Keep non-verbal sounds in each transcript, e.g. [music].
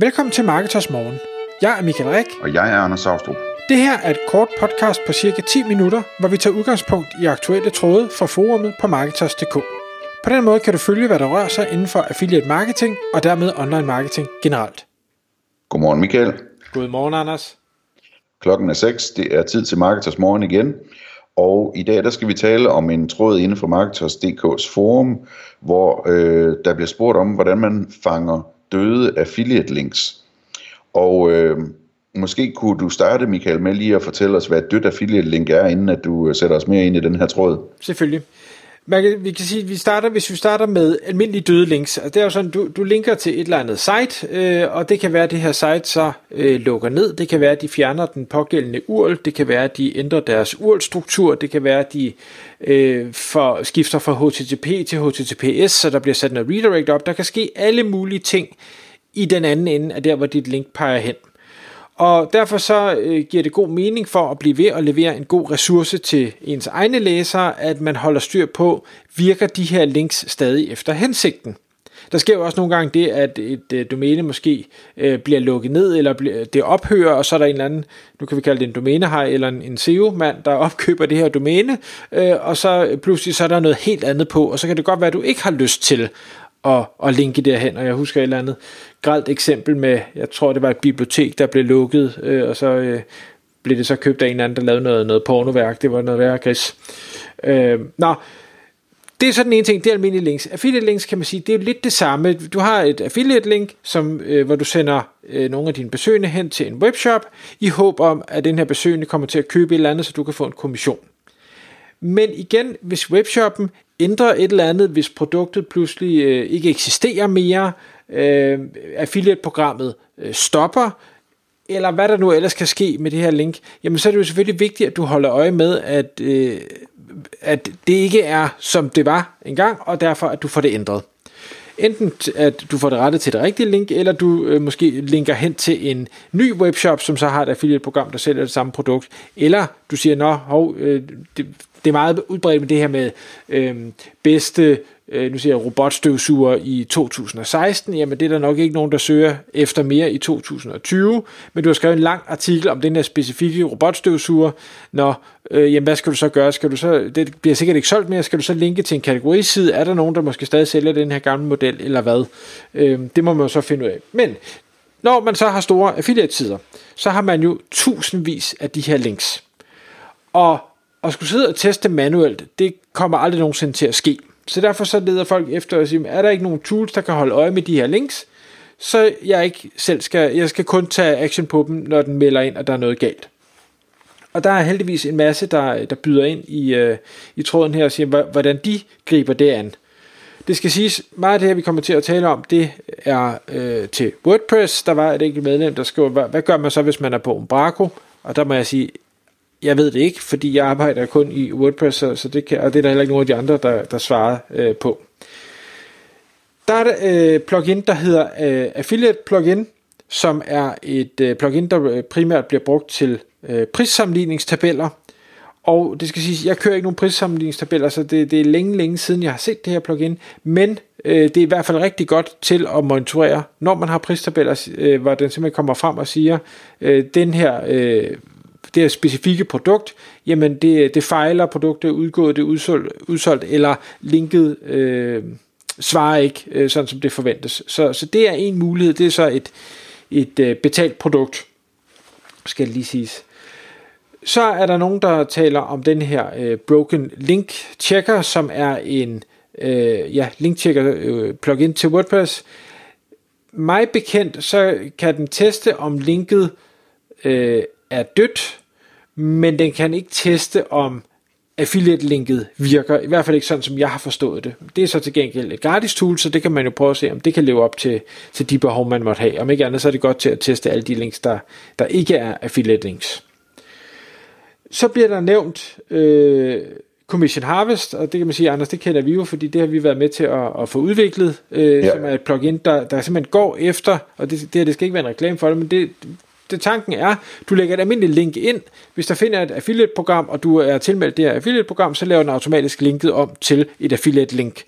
Velkommen til Marketers Morgen. Jeg er Michael Rik. Og jeg er Anders Saustrup. Det her er et kort podcast på cirka 10 minutter, hvor vi tager udgangspunkt i aktuelle tråde fra forumet på Marketers.dk. På den måde kan du følge, hvad der rører sig inden for affiliate marketing og dermed online marketing generelt. Godmorgen Michael. Godmorgen Anders. Klokken er 6. Det er tid til Marketers Morgen igen. Og i dag der skal vi tale om en tråd inden for Marketers.dk's forum, hvor øh, der bliver spurgt om, hvordan man fanger døde affiliate links. Og øh, måske kunne du starte, Michael, med lige at fortælle os, hvad et dødt affiliate link er, inden at du øh, sætter os mere ind i den her tråd. Selvfølgelig. Man kan, vi kan sige, at vi starter, hvis vi starter med almindelige døde links, altså det er jo sådan, du, du linker til et eller andet site, øh, og det kan være, at det her site så øh, lukker ned, det kan være, at de fjerner den pågældende URL, det kan være, at de ændrer deres URL-struktur, det kan være, at de øh, for, skifter fra HTTP til HTTPS, så der bliver sat noget redirect op, der kan ske alle mulige ting i den anden ende af der, hvor dit link peger hen. Og derfor så øh, giver det god mening for at blive ved at levere en god ressource til ens egne læsere, at man holder styr på, virker de her links stadig efter hensigten. Der sker jo også nogle gange det, at et øh, domæne måske øh, bliver lukket ned, eller bliver, det ophører, og så er der en eller anden, nu kan vi kalde det en domænehej, eller en, en SEO-mand, der [laughs] opkøber det her domæne, øh, og så øh, pludselig så er der noget helt andet på, og så kan det godt være, at du ikke har lyst til at, at linke derhen, og jeg husker et eller andet gralt eksempel med, jeg tror det var et bibliotek, der blev lukket, øh, og så øh, blev det så købt af en eller anden, der lavede noget, noget pornoværk, det var noget værre gris. Øh, nå, det er sådan en ting, det er almindelige links. Affiliate links kan man sige, det er lidt det samme. Du har et affiliate link, som, øh, hvor du sender øh, nogle af dine besøgende hen til en webshop, i håb om, at den her besøgende kommer til at købe et eller andet, så du kan få en kommission. Men igen, hvis webshoppen ændre et eller andet, hvis produktet pludselig øh, ikke eksisterer mere, øh, affiliate-programmet øh, stopper, eller hvad der nu ellers kan ske med det her link, jamen så er det jo selvfølgelig vigtigt, at du holder øje med, at, øh, at det ikke er, som det var engang, og derfor at du får det ændret. Enten at du får det rettet til det rigtige link, eller du øh, måske linker hen til en ny webshop, som så har et affiliate-program, der sælger det samme produkt, eller du siger, nå, hov, øh, det, det er meget udbredt med det her med øh, bedste øh, nu siger jeg robotstøvsuger i 2016, jamen det er der nok ikke nogen, der søger efter mere i 2020, men du har skrevet en lang artikel om den her specifikke robotstøvsuger, når, øh, jamen hvad skal du så gøre? Skal du så, det bliver sikkert ikke solgt mere, skal du så linke til en kategoriside? Er der nogen, der måske stadig sælger den her gamle model, eller hvad? Øh, det må man jo så finde ud af. Men når man så har store affiliate-sider, så har man jo tusindvis af de her links. Og at skulle sidde og teste manuelt, det kommer aldrig nogensinde til at ske. Så derfor så leder folk efter at sige, er der ikke nogen tools, der kan holde øje med de her links, så jeg ikke selv skal, jeg skal kun tage action på dem, når den melder ind, at der er noget galt. Og der er heldigvis en masse, der, der byder ind i, øh, i tråden her og siger, hvordan de griber det an. Det skal siges, meget af det her, vi kommer til at tale om, det er øh, til WordPress. Der var et enkelt medlem, der skrev, hvad, hvad gør man så, hvis man er på Umbraco? Og der må jeg sige, jeg ved det ikke, fordi jeg arbejder kun i WordPress, så det kan, og det er der heller ikke nogen af de andre, der, der svarer øh, på. Der er et øh, plugin, der hedder øh, Affiliate Plugin, som er et øh, plugin, der øh, primært bliver brugt til øh, prissammenligningstabeller. Og det skal siges, jeg kører ikke nogen prissammenligningstabeller, så det, det er længe, længe siden, jeg har set det her plugin. Men øh, det er i hvert fald rigtig godt til at monitorere, når man har pristabeller, øh, hvor den simpelthen kommer frem og siger, øh, den her øh, det her specifikke produkt, jamen det, det fejler, produktet er udgået, det er udsolgt, udsolgt eller linket øh, svarer ikke, øh, sådan som det forventes. Så, så det er en mulighed, det er så et, et øh, betalt produkt, skal det lige siges. Så er der nogen, der taler om den her øh, Broken Link Checker, som er en øh, ja, link checker øh, plugin til WordPress. Mig bekendt, så kan den teste om linket øh, er dødt, men den kan ikke teste om affiliate-linket virker, i hvert fald ikke sådan, som jeg har forstået det. Det er så til gengæld et gratis tool, så det kan man jo prøve at se, om det kan leve op til, til de behov, man måtte have. Om ikke andet, så er det godt til at teste alle de links, der, der ikke er affiliate-links. Så bliver der nævnt øh, Commission Harvest, og det kan man sige, Anders, det kender vi jo, fordi det har vi været med til at, at få udviklet, øh, ja. som er et plugin, der, der simpelthen går efter, og det, det her, det skal ikke være en reklame for det, men det, det tanken er, du lægger et almindeligt link ind. Hvis der finder et affiliate-program, og du er tilmeldt det her affiliate-program, så laver den automatisk linket om til et affiliate-link.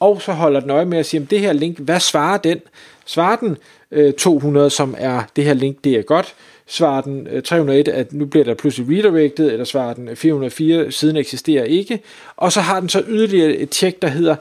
og så holder den øje med at sige, om det her link, hvad svarer den? Svarer den øh, 200, som er det her link, det er godt? Svarer den øh, 301, at nu bliver der pludselig redirected, eller svarer den øh, 404, siden eksisterer ikke? Og så har den så yderligere et tjek, der hedder,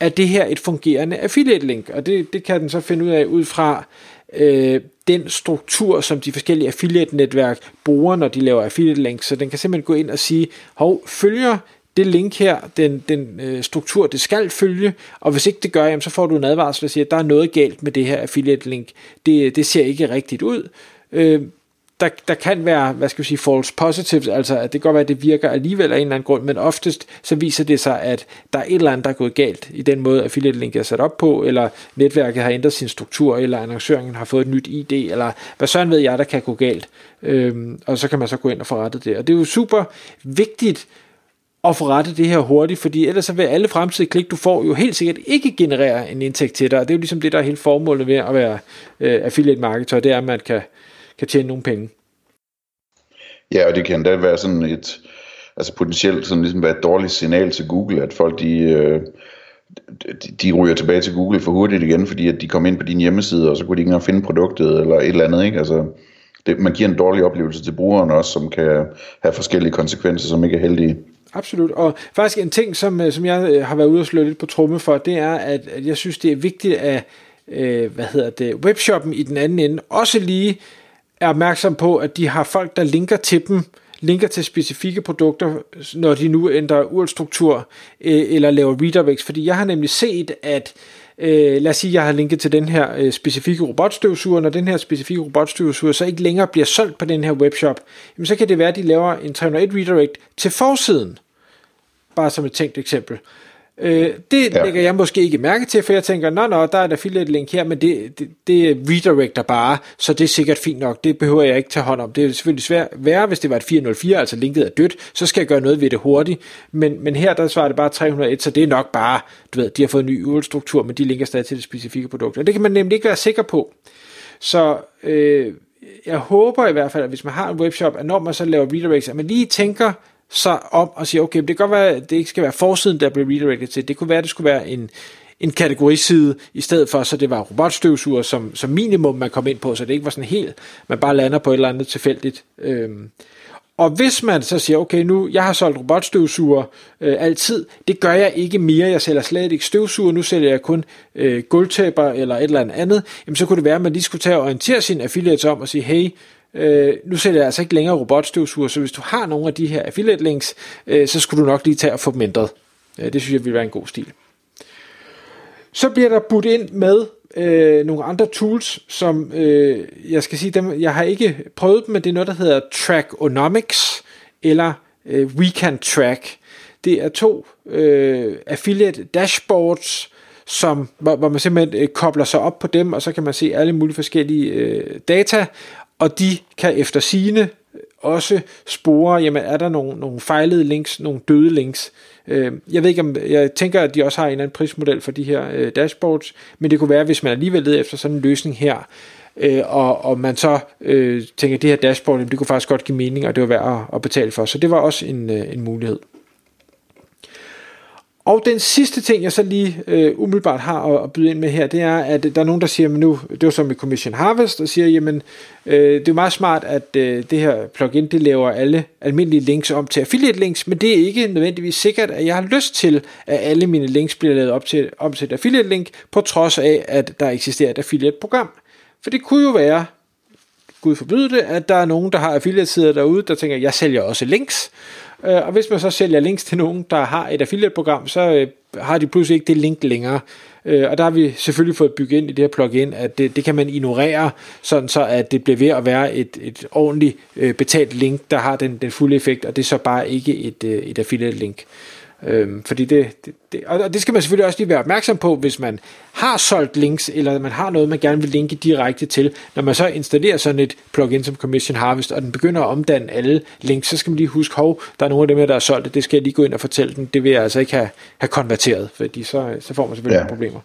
er det her et fungerende affiliate link? Og det, det kan den så finde ud af ud fra øh, den struktur, som de forskellige affiliate-netværk bruger, når de laver affiliate links. Så den kan simpelthen gå ind og sige, hov, følger det link her, den, den øh, struktur, det skal følge, og hvis ikke det gør, jamen, så får du en advarsel, der siger, at der er noget galt med det her affiliate link. Det, det ser ikke rigtigt ud. Øh, der, der kan være, hvad skal vi sige, false positives, altså at det kan godt være, at det virker alligevel af en eller anden grund, men oftest så viser det sig, at der er et eller andet, der er gået galt i den måde, affiliate link er sat op på, eller netværket har ændret sin struktur, eller annonceringen har fået et nyt ID, eller hvad sådan ved jeg, der kan gå galt. Øhm, og så kan man så gå ind og få rettet det. Og det er jo super vigtigt, at få rettet det her hurtigt, fordi ellers så vil alle fremtidige klik, du får, jo helt sikkert ikke generere en indtægt til dig, og det er jo ligesom det, der er hele formålet med at være øh, affiliate marketer, det er, at man kan, kan tjene nogle penge. Ja, og det kan da være sådan et, altså potentielt sådan ligesom være et dårligt signal til Google, at folk de, øh, de, de ryger tilbage til Google for hurtigt igen, fordi at de kom ind på din hjemmeside, og så kunne de ikke engang finde produktet, eller et eller andet, ikke? Altså, det, man giver en dårlig oplevelse til brugeren også, som kan have forskellige konsekvenser, som ikke er heldige. Absolut, og faktisk en ting, som, øh, som jeg øh, har været ude og slå lidt på tromme for, det er, at, at jeg synes, det er vigtigt, at øh, hvad hedder det, webshoppen i den anden ende også lige er opmærksom på, at de har folk, der linker til dem, linker til specifikke produkter, når de nu ændrer urlstruktur øh, eller laver redirects, fordi jeg har nemlig set, at øh, lad os sige, at jeg har linket til den her øh, specifikke robotstøvsuger, når den her specifikke robotstøvsuger så ikke længere bliver solgt på den her webshop, jamen så kan det være, at de laver en 301 redirect til forsiden, bare som et tænkt eksempel. Øh, det ja. lægger jeg måske ikke mærke til, for jeg tænker, nå, nå, der er et affiliate link her, men det, det, det redirecter bare, så det er sikkert fint nok, det behøver jeg ikke tage hånd om. Det er selvfølgelig svært værre, hvis det var et 404, altså linket er dødt, så skal jeg gøre noget ved det hurtigt, men, men her der svarer det bare 301, så det er nok bare, du ved, de har fået en ny URL-struktur, men de linker stadig til det specifikke produkt, og det kan man nemlig ikke være sikker på. Så øh, jeg håber i hvert fald, at hvis man har en webshop, at når man så laver redirects, at man lige tænker, sig om og siger, okay, det kan godt være, det ikke skal være forsiden, der bliver redirected til. Det kunne være, det skulle være en, en kategoriside, i stedet for, så det var robotstøvsuger som, som minimum, man kom ind på, så det ikke var sådan helt, man bare lander på et eller andet tilfældigt. Øhm. Og hvis man så siger, okay, nu, jeg har solgt robotstøvsuger øh, altid, det gør jeg ikke mere, jeg sælger slet ikke støvsuger, nu sælger jeg kun øh, gulvtæpper eller et eller andet, jamen så kunne det være, at man lige skulle tage og orientere sin affiliates om og sige, hey, Øh, nu sælger jeg altså ikke længere robotstøvsuger, så hvis du har nogle af de her affiliate links, øh, så skulle du nok lige tage og få dem ændret. Øh, det synes jeg ville være en god stil. Så bliver der budt ind med øh, nogle andre tools, som øh, jeg skal sige, dem, jeg har ikke prøvet dem, men det er noget, der hedder Trackonomics eller øh, We Can Track. Det er to øh, affiliate dashboards, som, hvor, hvor man simpelthen øh, kobler sig op på dem, og så kan man se alle mulige forskellige øh, data, og de kan efter sine øh, også spore, jamen er der nogle, nogle fejlede links, nogle døde links. Øh, jeg ved ikke om, jeg tænker, at de også har en eller anden prismodel for de her øh, dashboards, men det kunne være, hvis man alligevel leder efter sådan en løsning her, øh, og, og man så øh, tænker, at det her dashboard, det kunne faktisk godt give mening, og det var værd at, at betale for. Så det var også en, øh, en mulighed. Og den sidste ting, jeg så lige øh, umiddelbart har at, at byde ind med her, det er, at der er nogen, der siger, men nu, det var som med Commission Harvest, og siger, jamen, øh, det er meget smart, at øh, det her plugin, det laver alle almindelige links om til affiliate links, men det er ikke nødvendigvis sikkert, at jeg har lyst til, at alle mine links bliver lavet op til, om til et affiliate link, på trods af, at der eksisterer et affiliate program. For det kunne jo være, Gud forbyde det, at der er nogen, der har affiliate-sider derude, der tænker, jeg sælger også links, øh, og hvis man så sælger links til nogen, der har et affiliate-program, så øh, har de pludselig ikke det link længere. Øh, og der har vi selvfølgelig fået bygget ind i det her plugin, at det, det kan man ignorere, sådan så at det bliver ved at være et, et ordentligt betalt link, der har den, den fulde effekt, og det er så bare ikke et, et affiliate-link. Øhm, fordi det, det, det, og det skal man selvfølgelig også lige være opmærksom på, hvis man har solgt links, eller man har noget, man gerne vil linke direkte til. Når man så installerer sådan et plugin som Commission Harvest, og den begynder at omdanne alle links, så skal man lige huske, hov, der er nogle af dem her, der er solgt det, det skal jeg lige gå ind og fortælle den. Det vil jeg altså ikke have, have konverteret, fordi så, så får man selvfølgelig ja. problemer.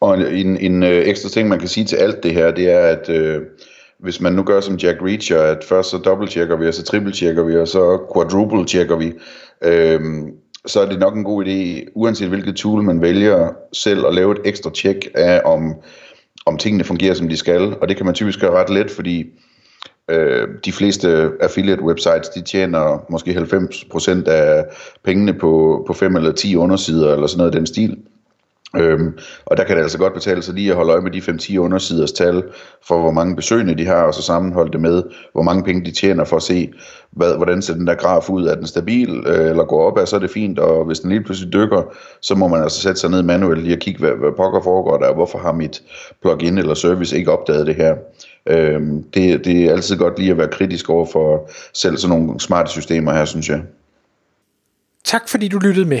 Og en, en øh, ekstra ting, man kan sige til alt det her, det er, at øh, hvis man nu gør som Jack Reacher, at først så dobbelt-tjekker vi, og så triple-tjekker vi, og så quadruple-tjekker vi, Øhm, så er det nok en god idé, uanset hvilket tool man vælger, selv at lave et ekstra tjek af, om, om tingene fungerer, som de skal. Og det kan man typisk gøre ret let, fordi øh, de fleste affiliate websites, de tjener måske 90% af pengene på, på 5 eller 10 undersider, eller sådan noget af den stil. Øhm, og der kan det altså godt betale sig lige at holde øje med de 5-10 undersiders tal for, hvor mange besøgende de har, og så sammenholde det med, hvor mange penge de tjener for at se, hvad, hvordan ser den der graf ud. Er den stabil, øh, eller går op, så er det fint, og hvis den lige pludselig dykker, så må man altså sætte sig ned manuelt lige og kigge, hvad, hvad pokker foregår der, og hvorfor har mit plugin eller service ikke opdaget det her. Øhm, det, det er altid godt lige at være kritisk over for selv sådan nogle smarte systemer her, synes jeg. Tak fordi du lyttede med.